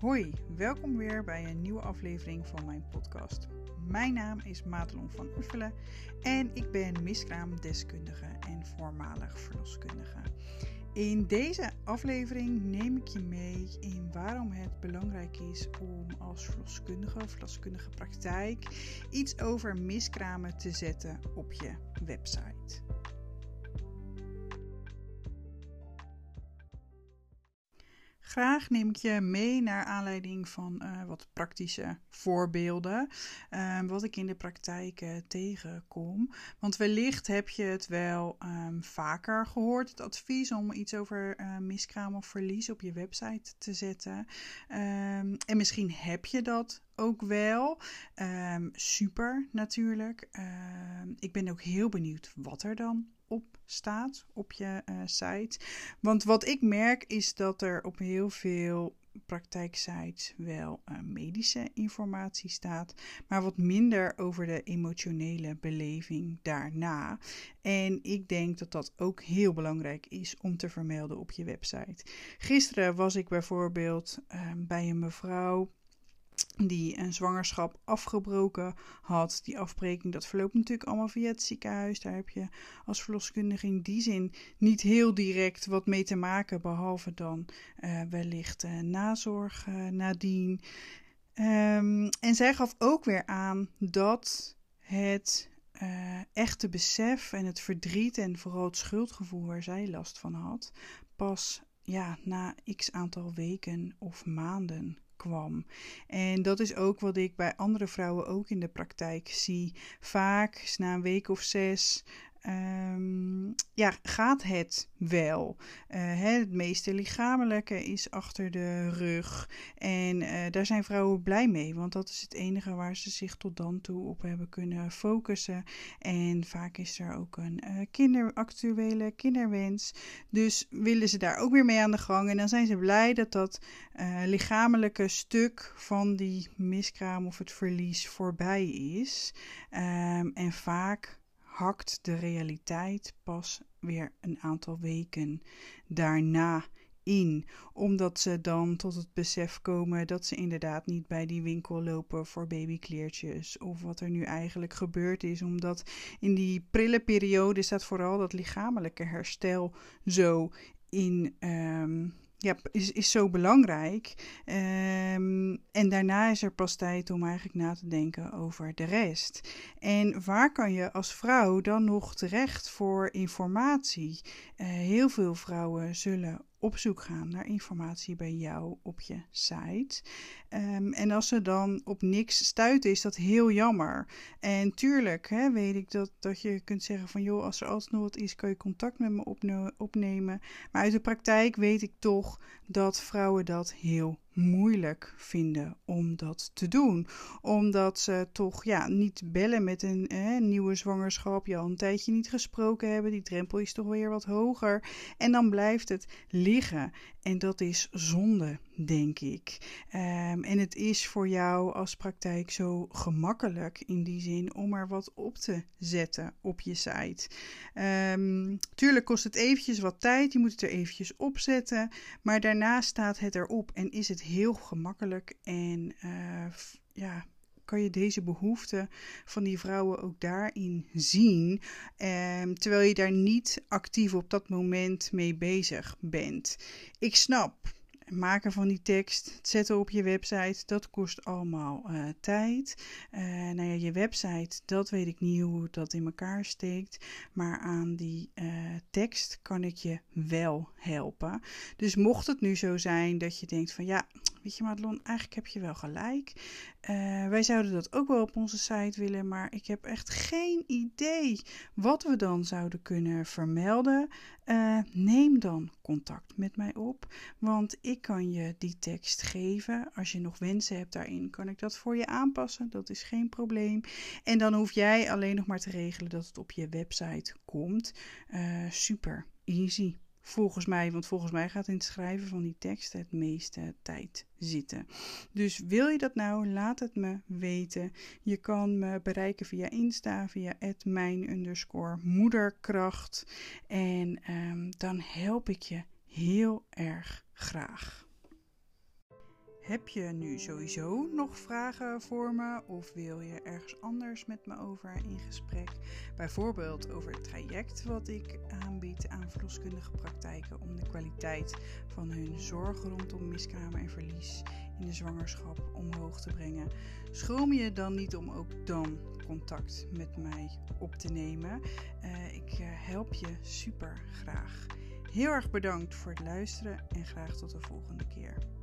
Hoi, welkom weer bij een nieuwe aflevering van mijn podcast. Mijn naam is Madelon van Oefelen en ik ben miskraamdeskundige en voormalig verloskundige. In deze aflevering neem ik je mee in waarom het belangrijk is om als verloskundige of verloskundige praktijk iets over miskramen te zetten op je website. Graag neem ik je mee naar aanleiding van uh, wat praktische voorbeelden. Uh, wat ik in de praktijk uh, tegenkom. Want wellicht heb je het wel um, vaker gehoord, het advies om iets over eh, miskraam of verlies op je website te zetten. Um, en misschien heb je dat ook wel. Super natuurlijk. ik ben ook heel benieuwd wat er dan op staat op je uh, site. Want wat ik merk is dat er op heel veel praktijksites wel uh, medische informatie staat, maar wat minder over de emotionele beleving daarna. En ik denk dat dat ook heel belangrijk is om te vermelden op je website. Gisteren was ik bijvoorbeeld uh, bij een mevrouw die een zwangerschap afgebroken had. Die afbreking, dat verloopt natuurlijk allemaal via het ziekenhuis. Daar heb je als verloskundige in die zin niet heel direct wat mee te maken, behalve dan uh, wellicht uh, nazorg uh, nadien. Um, en zij gaf ook weer aan dat het echte besef en het verdriet en vooral het schuldgevoel waar zij last van had, pas ja, na x aantal weken of maanden kwam. En dat is ook wat ik bij andere vrouwen ook in de praktijk zie. Vaak na een week of zes Um, ja, gaat het wel. Uh, het meeste lichamelijke is achter de rug. En uh, daar zijn vrouwen blij mee, want dat is het enige waar ze zich tot dan toe op hebben kunnen focussen. En vaak is er ook een uh, kinder, actuele kinderwens. Dus willen ze daar ook weer mee aan de gang. En dan zijn ze blij dat dat lichamelijke stuk van die miskraam of het verlies voorbij is. Um, en vaak hakt de realiteit pas weer een aantal weken daarna in, omdat ze dan tot het besef komen dat ze inderdaad niet bij die winkel lopen voor babykleertjes of wat er nu eigenlijk gebeurd is, omdat in die prille periode staat vooral dat lichamelijke herstel zo in um, ja, is, is zo belangrijk. Um, en daarna is er pas tijd om eigenlijk na te denken over de rest. En waar kan je als vrouw dan nog terecht voor informatie? Uh, heel veel vrouwen zullen op zoek gaan naar informatie bij jou op je site. Um, en als ze dan op niks stuiten, is dat heel jammer. En tuurlijk hè, weet ik dat, dat je kunt zeggen van joh, als er altijd nog wat is, kan je contact met me opnemen. Maar uit de praktijk weet ik toch dat vrouwen dat heel moeilijk vinden om dat te doen. Omdat ze toch ja, niet bellen met een nieuwe zwangerschap, je al een tijdje niet gesproken hebben. Die drempel is toch weer wat hoger. En dan blijft het liggen. En dat is zonde, denk ik. Um, en het is voor jou als praktijk zo gemakkelijk in die zin om er wat op te zetten op je site. Um, tuurlijk kost het eventjes wat tijd, je moet het er eventjes opzetten. Maar daarna staat het erop en is het heel gemakkelijk en uh, ja, kan je deze behoefte van die vrouwen ook daarin zien, eh, terwijl je daar niet actief op dat moment mee bezig bent. Ik snap maken van die tekst, het zetten op je website, dat kost allemaal uh, tijd. Uh, nou ja, je website, dat weet ik niet hoe dat in elkaar steekt. Maar aan die uh, tekst kan ik je wel helpen. Dus mocht het nu zo zijn dat je denkt van ja, weet je Madelon, eigenlijk heb je wel gelijk. wij zouden dat ook wel op onze site willen, maar ik heb echt geen idee wat we dan zouden kunnen vermelden. neem dan contact met mij op, want ik kan je die tekst geven. Als je nog wensen hebt daarin, kan ik dat voor je aanpassen. Dat is geen probleem. En dan hoef jij alleen nog maar te regelen dat het op je website komt. Uh, super easy. Volgens mij, want volgens mij gaat in het schrijven van die tekst het meeste tijd zitten. Dus wil je dat nou, laat het me weten. Je kan me bereiken via Insta, via mijn moederkracht. En um, dan help ik je heel erg graag. Heb je nu sowieso nog vragen voor me of wil je ergens anders met me over in gesprek? Bijvoorbeeld over het traject wat ik aanbied aan verloskundige praktijken om de kwaliteit van hun zorg rondom miskramen en verlies in de zwangerschap omhoog te brengen. Schroom je dan niet om ook dan contact met mij op te nemen. Uh, ik uh, help je super graag. Heel erg bedankt voor het luisteren en graag tot de volgende keer.